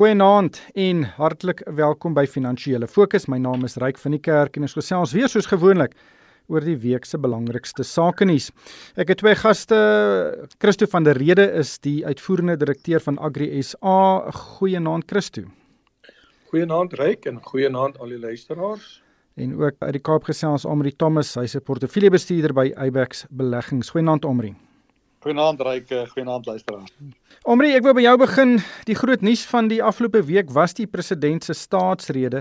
Goeienaand en hartlik welkom by Finansiële Fokus. My naam is Ryk van die Kerk en ons gesels weer soos gewoonlik oor die week se belangrikste sake nuus. Ek het twee gaste. Christo van der Rede is die uitvoerende direkteur van Agri SA. Goeienaand Christo. Goeienaand Ryk en goeienaand al die luisteraars. En ook uit die Kaap gesels Omri Thomas, hy's 'n portefeuljebestuurder by Ibex Beleggings. Goeienaand Omri. Goeienaand Ryke, goeienaand luisteraars. Omri, ek wil by jou begin. Die groot nuus van die afgelope week was die president se staatsrede.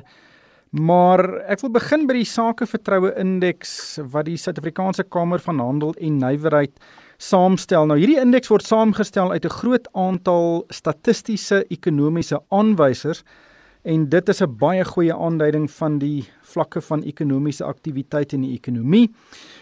Maar ek wil begin by die sakevertroue indeks wat die Suid-Afrikaanse Kamer van Handel en Nywerheid saamstel. Nou hierdie indeks word saamgestel uit 'n groot aantal statistiese ekonomiese aanwysers en dit is 'n baie goeie aanduiding van die vlakke van ekonomiese aktiwiteit in die ekonomie.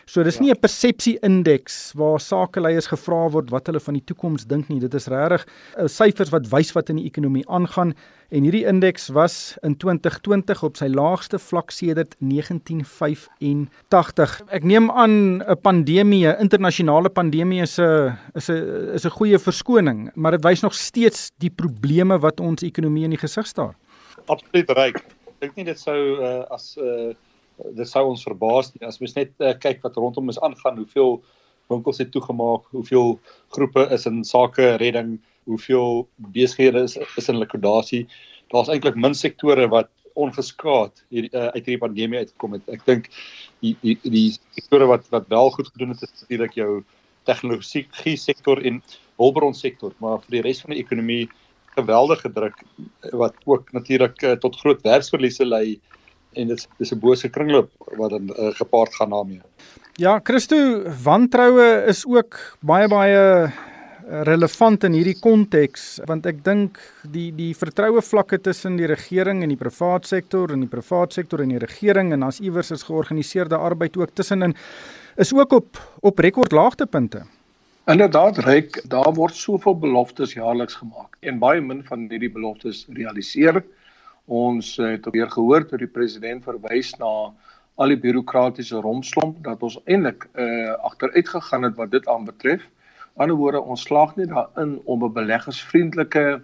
So dis ja. nie 'n persepsie indeks waar sakeleiers gevra word wat hulle van die toekoms dink nie. Dit is regtig uh, syfers wat wys wat in die ekonomie aangaan en hierdie indeks was in 2020 op sy laagste vlak sedert 1985. Ek neem aan 'n pandemie, 'n internasionale pandemie is 'n is 'n is 'n goeie verskoning, maar dit wys nog steeds die probleme wat ons ekonomie in die gesig staar absoluut ryk. Ek dink nie dit sou uh, as uh, dit sou ons verbaas nie as mens net uh, kyk wat rondom ons aangaan, hoeveel winkels het toegemaak, hoeveel groepe is in sake redding, hoeveel besighede is is in likwidasie. Daar's eintlik min sektore wat ongeskaad hier uh, uit hierdie pandemie uitgekom het. Ek dink die die die sektore wat wat wel goed gedoen het is natuurlik jou tegnologie sektor en hulpbron sektor, maar vir die res van die ekonomie geweldige druk wat ook natuurlik uh, tot groot werksverliese lei en dit is 'n bose kringloop wat dan uh, gepaard gaan daarmee. Ja, Christo, wantroue is ook baie baie eh, relevant in hierdie konteks want ek dink die die vertroue vlakke tussen die regering en die privaat sektor en die privaat sektor en die regering en as iewers is georganiseerde arbeid ook tussenin is ook op op rekordlaagtepunte. Inderdaad, ryk, daar word soveel beloftes jaarliks gemaak en baie min van hierdie beloftes realiseer. Ons het weer gehoor dat die president verwys na al die bureaukratiese rompslomp dat ons eintlik uh agteruit gegaan het wat dit aanbetref. Anderswoorde, ons slaag nie daarin om 'n beleggersvriendelike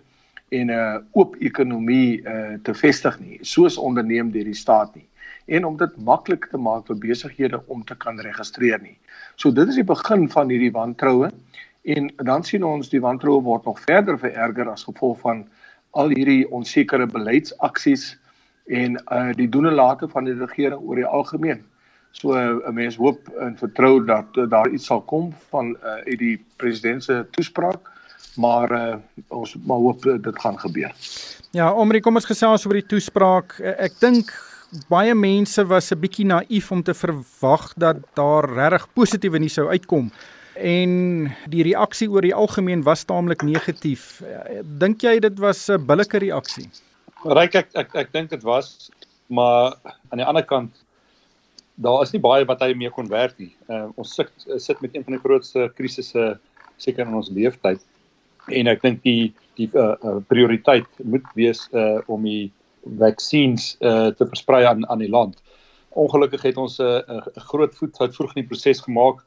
en 'n oop ekonomie uh te vestig nie, soos onderneem deur die staat nie en om dit maklik te maak vir besighede om te kan registreer nie. So dit is die begin van hierdie wantroue en dan sien ons die wantroue word nog verder vererger as gevolg van al hierdie onsekere beleidsaksies en uh die doen en late van die regering oor die algemeen. So uh, 'n mens hoop en vertrou dat uh, daar iets sal kom van uh uit die president se toespraak, maar uh ons maar hoop dit gaan gebeur. Ja, Omri, kom ons gesels oor die toespraak. Ek dink baie mense was 'n bietjie naïef om te verwag dat daar regtig positiewe nuus sou uitkom en die reaksie oor die algemeen was taamlik negatief. Dink jy dit was 'n billike reaksie? Ryk ek ek ek dink dit was, maar aan die ander kant daar is nie baie wat hy mee kon werk nie. Uh, ons sit sit met een van die grootste krisisse seker in ons lewenstyd en ek dink die die uh, uh, prioriteit moet wees uh, om die vaksines uh, te versprei aan aan die land. Ongelukkig het ons 'n uh, 'n groot voetfout vroeg in die proses gemaak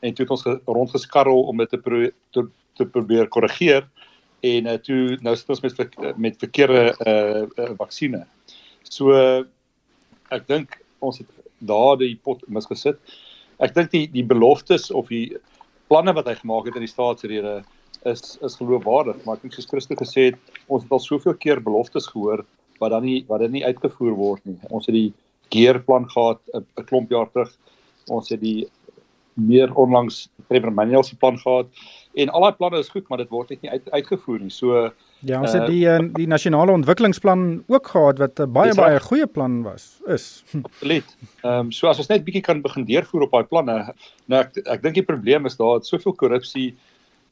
en toe het ons rondgeskarrel om dit te pro te, te probeer korrigeer en uh, toe nou sit ons met met verkeerde uh, uh vaksines. So uh, ek dink ons het daar die pot misgesit. Ek dink die die beloftes of die planne wat hy gemaak het in die staatsrede is is geloofwaardig, maar ek het Christus gesê het, ons het al soveel keer beloftes gehoor wat dan nie wat dit nie uitgevoer word nie. Ons het die geerplan gehad 'n klomp jaar terug. Ons het die meer onlangs Trevor Manuel se plan gehad en al daai planne is goed, maar dit word net nie uit, uitgevoer nie. So ja, ons het uh, die uh, die nasionale ontwikkelingsplan ook gehad wat 'n baie baie goeie plan was. Is. Absoluut. Ehm um, so as ons net bietjie kan begin deurvoer op daai planne. Nou ek ek dink die probleem is daar het soveel korrupsie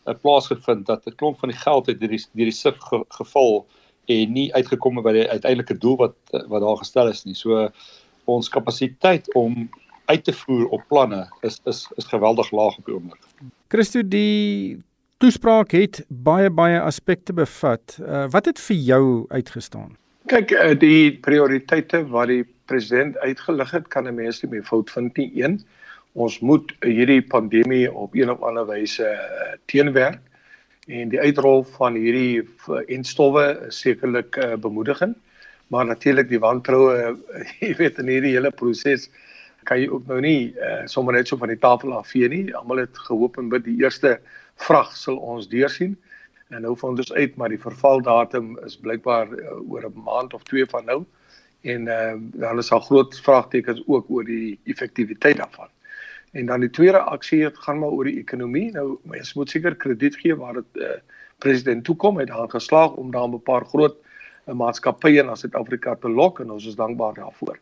uh, plaasgevind dat 'n klomp van die geld het deur die deur die sif ge, geval en nie uitgekom by die uiteindelike doel wat wat daar gestel is nie. So ons kapasiteit om uit te voer op planne is is is geweldig laag op die oomblik. Christo die toespraak het baie baie aspekte bevat. Uh, wat het vir jou uitgestaan? Kyk, uh, die prioriteite wat die president uitgelig het, kan 'n mens nie meer fout vind nie. Een, ons moet hierdie pandemie op een of ander wyse uh, teenwerk en die uitrol van hierdie enstowwe is sekerlik uh, bemoedigend maar natuurlik die wantroue jy weet in hierdie hele proses kan jy ook nou nie uh, sommer net so van die tafel afvee nie. Almal het gehoop en bid die eerste vrag sal ons deursien. En nou vind ons uit maar die vervaldatum is blykbaar uh, oor 'n maand of twee van nou. En uh, dan is daar groot vraagtekens ook oor die effektiwiteit daarvan En dan die tweede aksie het gaan maar oor die ekonomie. Nou mens moet seker krediet gee waar dit uh, president toe kom het daar geslaag om daar 'n paar groot uh, maatskappye in Suid-Afrika te lok en ons is dankbaar daarvoor.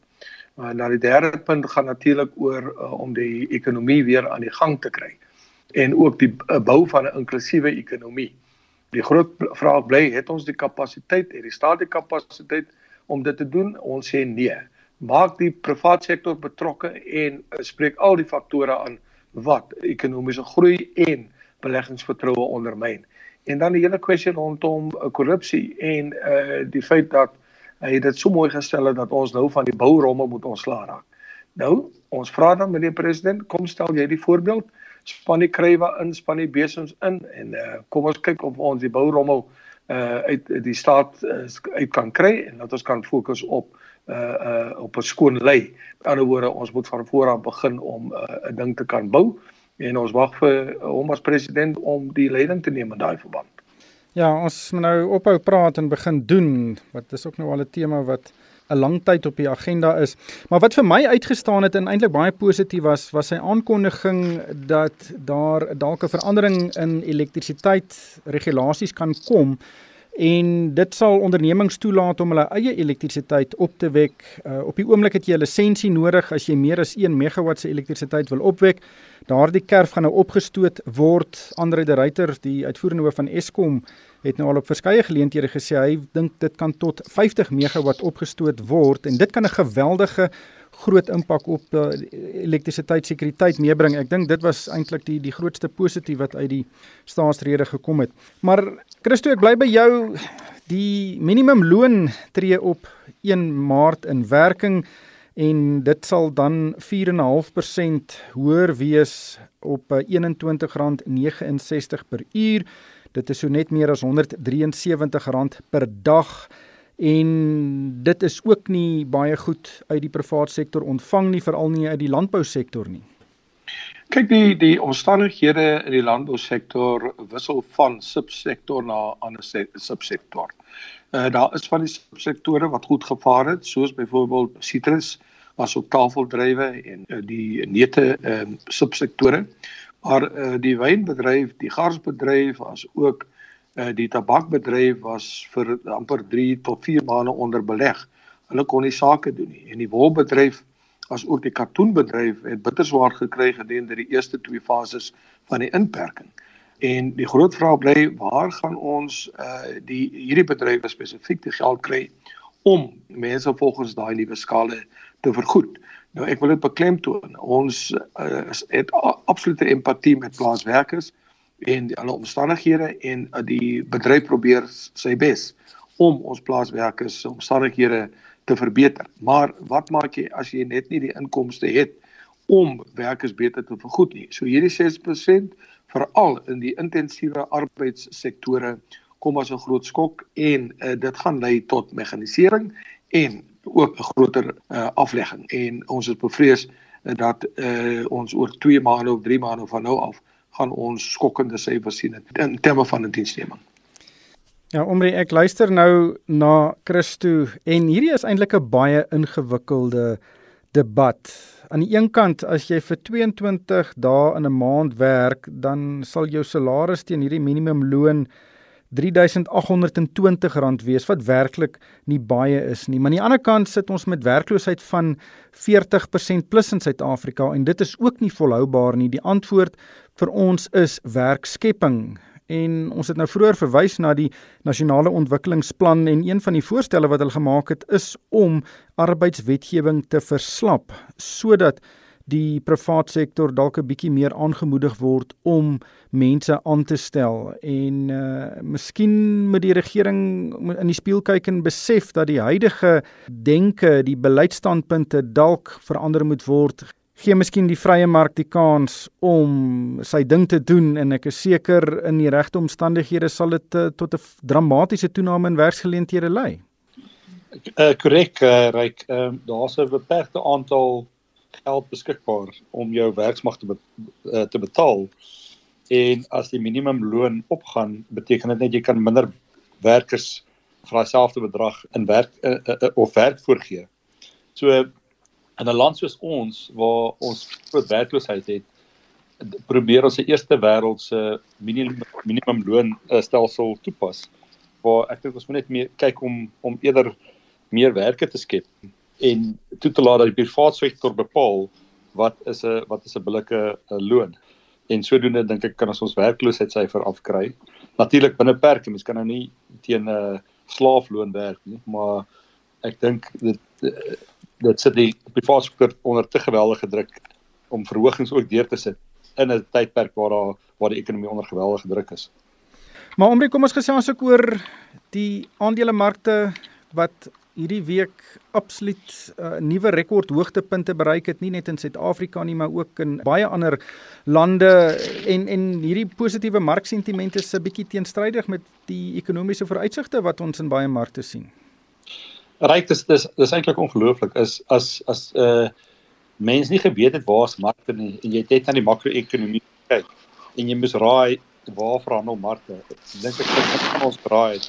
Maar uh, dan die derde punt gaan natuurlik oor uh, om die ekonomie weer aan die gang te kry en ook die uh, bou van 'n inklusiewe ekonomie. Die groot vraag bly, het ons die kapasiteit, het die staat die kapasiteit om dit te doen? Ons sê nee maak die private sektor betrokke en uh, spreek al die faktore aan wat ekonomiese groei en beleggingsvertroue ondermyn. En dan die hele kwessie rondom uh, korrupsie en uh die feit dat hy uh, dit so mooi gestel het dat ons nou van die bourommel moet ontslaa raak. Nou, ons vra dan meneer president, kom stel jy die voorbeeld, span die krywe in, span die besoms in en uh kom ons kyk of ons die bourommel uh uit die staat uh, uit kan kry en dat ons kan fokus op uh op 'n skoon lei. Met ander woorde, ons moet van voor af begin om 'n uh, ding te kan bou en ons wag vir hom as president om die leiding te neem in daai verband. Ja, ons moet nou ophou praat en begin doen. Wat is ook nou al 'n tema wat 'n lang tyd op die agenda is. Maar wat vir my uitgestaan het en eintlik baie positief was, was sy aankondiging dat daar dalk 'n verandering in elektrisiteit regulasies kan kom en dit sal ondernemings toelaat om hulle eie elektrisiteit op te wek. Uh, op die oomblik het jy 'n lisensie nodig as jy meer as 1 megawatt se elektrisiteit wil opwek. Daardie kerf gaan nou opgestoot word. Andre de Ruyter, die uitvoerende hoof van Eskom, het nou al op verskeie geleenthede gesê hy dink dit kan tot 50 megawatt opgestoot word en dit kan 'n geweldige groot impak op uh, elektrisiteitssekuriteit meebring. Ek dink dit was eintlik die die grootste positief wat uit die staatsrede gekom het. Maar Christo, ek bly by jou. Die minimumloon tree op 1 Maart in werking en dit sal dan 4.5% hoër wees op R21.69 per uur. Dit is so net meer as R173 per dag en dit is ook nie baie goed uit die private sektor ontvang nie veral nie uit die landbousektor nie. Kyk die die omstandighede in die landbousektor wissel van subsektor na ander subsektor. Uh daar is van die subsektore wat goed gevaar het soos byvoorbeeld sitrus asook tafeldrywe en uh, die neute uh, subsektore. Maar uh die wynbedryf, die garsbedryf as ook uh, die tabakbedryf was vir amper 3 tot 4 maande onder beleg. Hulle kon nie sake doen nie. En die wolbedryf as ook die katoenbedryf het bitter swaar gekry gedurende die eerste twee fases van die inperking. En die groot vraag bly, waar gaan ons uh die hierdie bedrywe spesifiek die geld kry om mense volgens daai nuwe skale te vergoed? Nou ek wil dit beklemtoon. Ons uh, het absolute empatie met plaaswerkers en alle omstandighede en uh, die bedryf probeer sy bes om ons plaaswerkers se omstandighede te verbeter. Maar wat maak jy as jy net nie die inkomste het om werkers beter te vergoed nie? So hierdie 6% veral in die intensiewe arbeidssektore kom as 'n groot skok en uh, dit gaan lei tot mekanisering en ook 'n groter uh, aflegging en ons is bevrees uh, dat uh, ons oor 2 maande of 3 maande van nou af gaan ons skokkende syfers sien in terme van 'n diensneming. Ja, Omri, ek luister nou na Christo en hierdie is eintlik 'n baie ingewikkelde debat. Aan die een kant, as jy vir 22 dae in 'n maand werk, dan sal jou salaris teen hierdie minimumloon R3820 wees wat werklik nie baie is nie. Maar aan die ander kant sit ons met werkloosheid van 40% plus in Suid-Afrika en dit is ook nie volhoubaar nie. Die antwoord vir ons is werkskepping. En ons het nou vroeër verwys na die nasionale ontwikkelingsplan en een van die voorstelle wat hulle gemaak het is om arbeidswetgewing te verslap sodat die private sektor dalk 'n bietjie meer aangemoedig word om mense aan te stel en uh miskien moet die regering in die spieël kyk en besef dat die huidige denke, die beleidsstandpunte dalk verander moet word gee miskien die vrye mark die kans om sy ding te doen en ek is seker in die regte omstandighede sal dit uh, tot 'n dramatiese toename in werksgeleenthede lei. Uh korrek, uh, Ryk. Ehm um, daar's 'n beperkte aantal geld beskikbaar om jou werksmag te be uh, te betaal. En as die minimumloon opgaan, beteken dit net jy kan minder werkers vir dieselfde bedrag in werk uh, uh, of werk voorgee. So in 'n land soos ons waar ons groot werkloosheid het, probeer ons se eerste wêreld se minimum minimumloon stelsel toepas. Waar ek dink ons moet net meer kyk om om eerder meer werke te skep en toe te laat dat die private sektor bepaal wat is 'n wat is 'n billike loon. En sodoende dink ek kan ons ons werkloosheidsyfer afkry. Natuurlik binne perke, mens kan nou nie teen 'n uh, slaafloon werk nie, maar ek dink dit dit sit die private sektor onder te geweldige druk om verhogings ook deur te sit in 'n tydperk waar daar waar die ekonomie onder geweldige druk is. Maar omre kom ons gesels ook oor die aandelemarkte wat hierdie week absoluut uh, nuwe rekord hoogtepunte bereik het nie net in Suid-Afrika nie maar ook in baie ander lande en en hierdie positiewe marksentiment is 'n bietjie teenstrydig met die ekonomiese vooruitsigte wat ons in baie markte sien. Ryk dis dis dis eintlik ongelooflik is as as 'n uh, mens nie geweet het waar's markte nie en jy het net aan die makro-ekonomie kyk en jy moes raai waar verhandel markte. Dink ek dink ons raai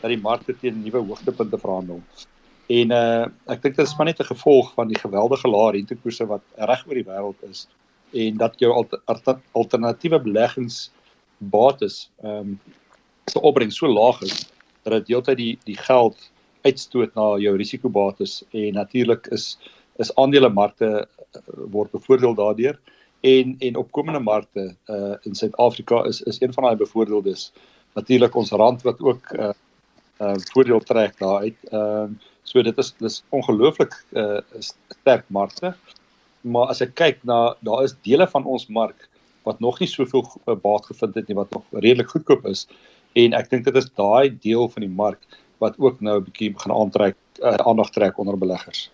dat die markte teen nuwe hoogtepunte verhandel. En uh ek dink dit is maar net 'n gevolg van die geweldige lae rentekoerse wat reg oor die wêreld is en dat jou alter, alternatiewe beleggingsbates ehm um, se opbrengs so laag is dat dit heeltyd die die geld uitstoot na jou risikobates en natuurlik is is aandelemarkte uh, word bevoordeel daardeur. En en opkomende markte uh in Suid-Afrika is is een van daai bevoordeeldes. Natuurlik ons rand wat ook uh uh voordeel trek daaruit. Ehm uh, So dit is dis ongelooflik uh sterk markte. Maar as ek kyk na daar is dele van ons mark wat nog nie soveel uh, baat gevind het nie wat nog redelik goedkoop is en ek dink dit is daai deel van die mark wat ook nou 'n bietjie gaan aantrek uh, aandag trek onder beleggers.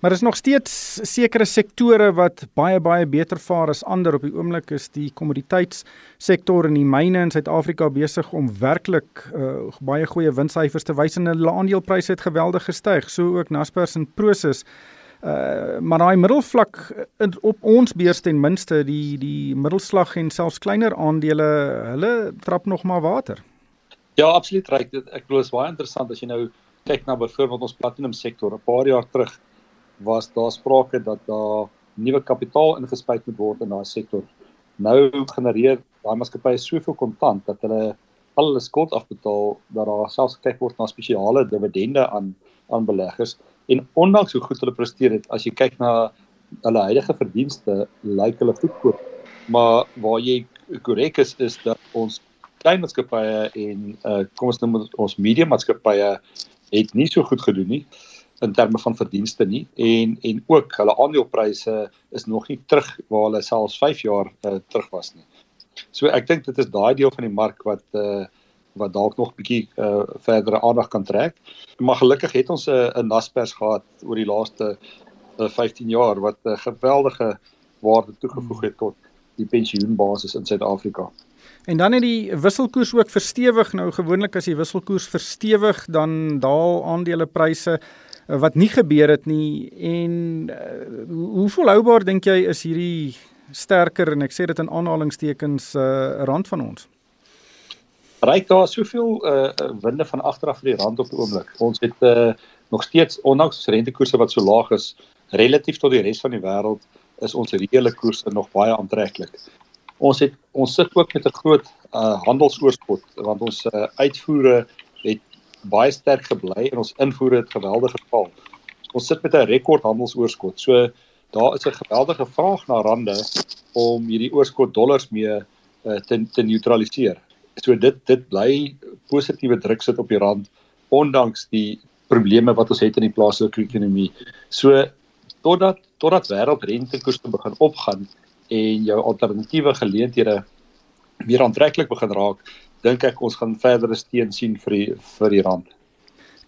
Maar is nog steeds sekere sektore wat baie baie beter vaar as ander op die oomblik is die kommoditeitssektor en die myne in Suid-Afrika besig om werklik uh, baie goeie winssyfers te wys en hulle aandelepryse het geweldig gestyg, so ook Naspers en Prosus. Uh, maar daai middelvlak in, op ons beurs ten minste die die middelslag en selfs kleiner aandele, hulle trap nog maar water. Ja, absoluut reg. Ek glo dit is baie interessant as jy nou kyk na byvoorbeeld ons platinum sektor 'n paar jaar terug was daar sprake dat daar nuwe kapitaal ingespuit moet word in daai sektor. Nou genereer daai maatskappye soveel kontant dat hulle al hulle skuld afbetaal dat daar selfs gekyk word na spesiale dividende aan aan beleggers. En ondanks hoe goed hulle presteer het as jy kyk na hulle huidige verdienste lyk hulle goedkoop. Maar waar jy korrek is is dat ons klein maatskappye en uh, kom ons noem ons medium maatskappye het nie so goed gedoen nie in terme van verdienste nie en en ook hulle aandelepryse is nog nie terug waar hulle selfs 5 jaar uh, terug was nie. So ek dink dit is daai deel van die mark wat uh, wat dalk nog bietjie uh, verdere aandag kan trek. Maar gelukkig het ons 'n uh, Naspers gehad oor die laaste uh, 15 jaar wat 'n uh, geweldige waarde toegevoeg het tot die pensioenbasis in Suid-Afrika. En dan het die wisselkoers ook verstewig. Nou gewoonlik as die wisselkoers verstewig, dan daal aandelepryse. Eh, wat nie gebeur het nie en uh, hoe volhoubaar dink jy is hierdie sterker en ek sê dit in aanhalingstekens uh, rand van ons? Ryk daar soveel uh winde van agter af vir die rand op die oomblik. Ons het uh nog steeds ondanks rentekoerse wat so laag is relatief tot die res van die wêreld is ons reële koerse nog baie aantreklik. Ons het ons sit ook met 'n groot uh handelsoorskot want ons uh, uitvoere het baie sterk gebly en ons invoere het geweldig geval. Ons sit met 'n rekord handelsoorskot. So daar is 'n geweldige vraag na rande om hierdie oorskot dollars mee uh, te te neutraliseer. So dit dit bly positiewe druk sit op die rand ondanks die probleme wat ons het in die plaaslike ekonomie. So totdat totdat wêreldrentekoerse begin opgaan en jou alternatiewe geleenthede meer aantreklik begin raak, dink ek ons gaan verdere steun sien vir die vir die rand.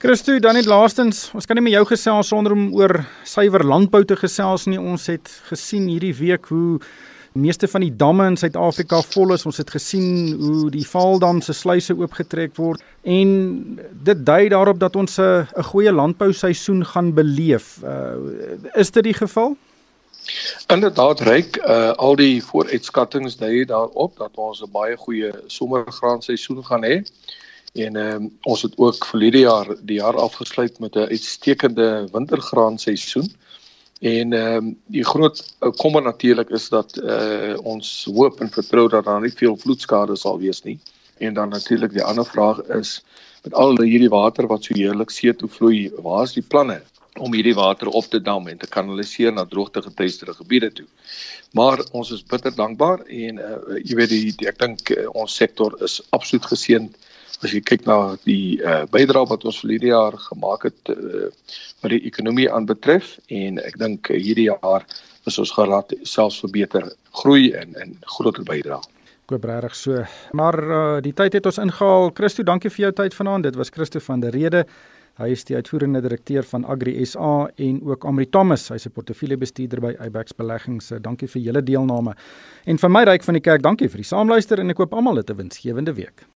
Christo, dan net laastens, ons kan nie met jou gesels sonder om oor suiwer landbou te gesels nie. Ons het gesien hierdie week hoe meeste van die damme in Suid-Afrika vol is. Ons het gesien hoe die Vaaldam se sluise oopgetrek word en dit dui daarop dat ons 'n goeie landbouseisoen gaan beleef. Uh, is dit die geval? Inderdaad reik uh, al die vooruitskattinge dui daarop dat ons 'n baie goeie somergraanseisoen gaan hê. En um, ons het ook verlede jaar die jaar afgesluit met 'n uitstekende wintergraanseisoen. En ehm um, die groot kommer natuurlik is dat uh, ons hoop en vertrou dat daar nie veel vloedskade sal wees nie. En dan natuurlik die ander vraag is met al hierdie water wat so heerlik see toe vloei, waar is die planne om hierdie water op te dam en te kanaliseer na droogtegetuieerde gebiede toe? Maar ons is bitter dankbaar en uh, jy weet die, die ek dink uh, ons sektor is absoluut geseënd as jy kyk na die uh, bydrae wat ons vir hierdie jaar gemaak het uh, wat die ekonomie aanbetref en ek dink uh, hierdie jaar is ons geraad selfs vir beter groei en en groter bydrae. Koop regtig so. Maar uh, die tyd het ons ingehaal. Christo, dankie vir jou tyd vanaand. Dit was Christo van der Rede. Hy is die uitvoerende direkteur van Agri SA en ook Amri Thomas, hy's 'n portefeuljebestuurder by Ibex Beleggings. Dankie vir julle deelname. En vir my ryk van die kerk, dankie vir die saamluister en ek koop almal 'n winsgewende week.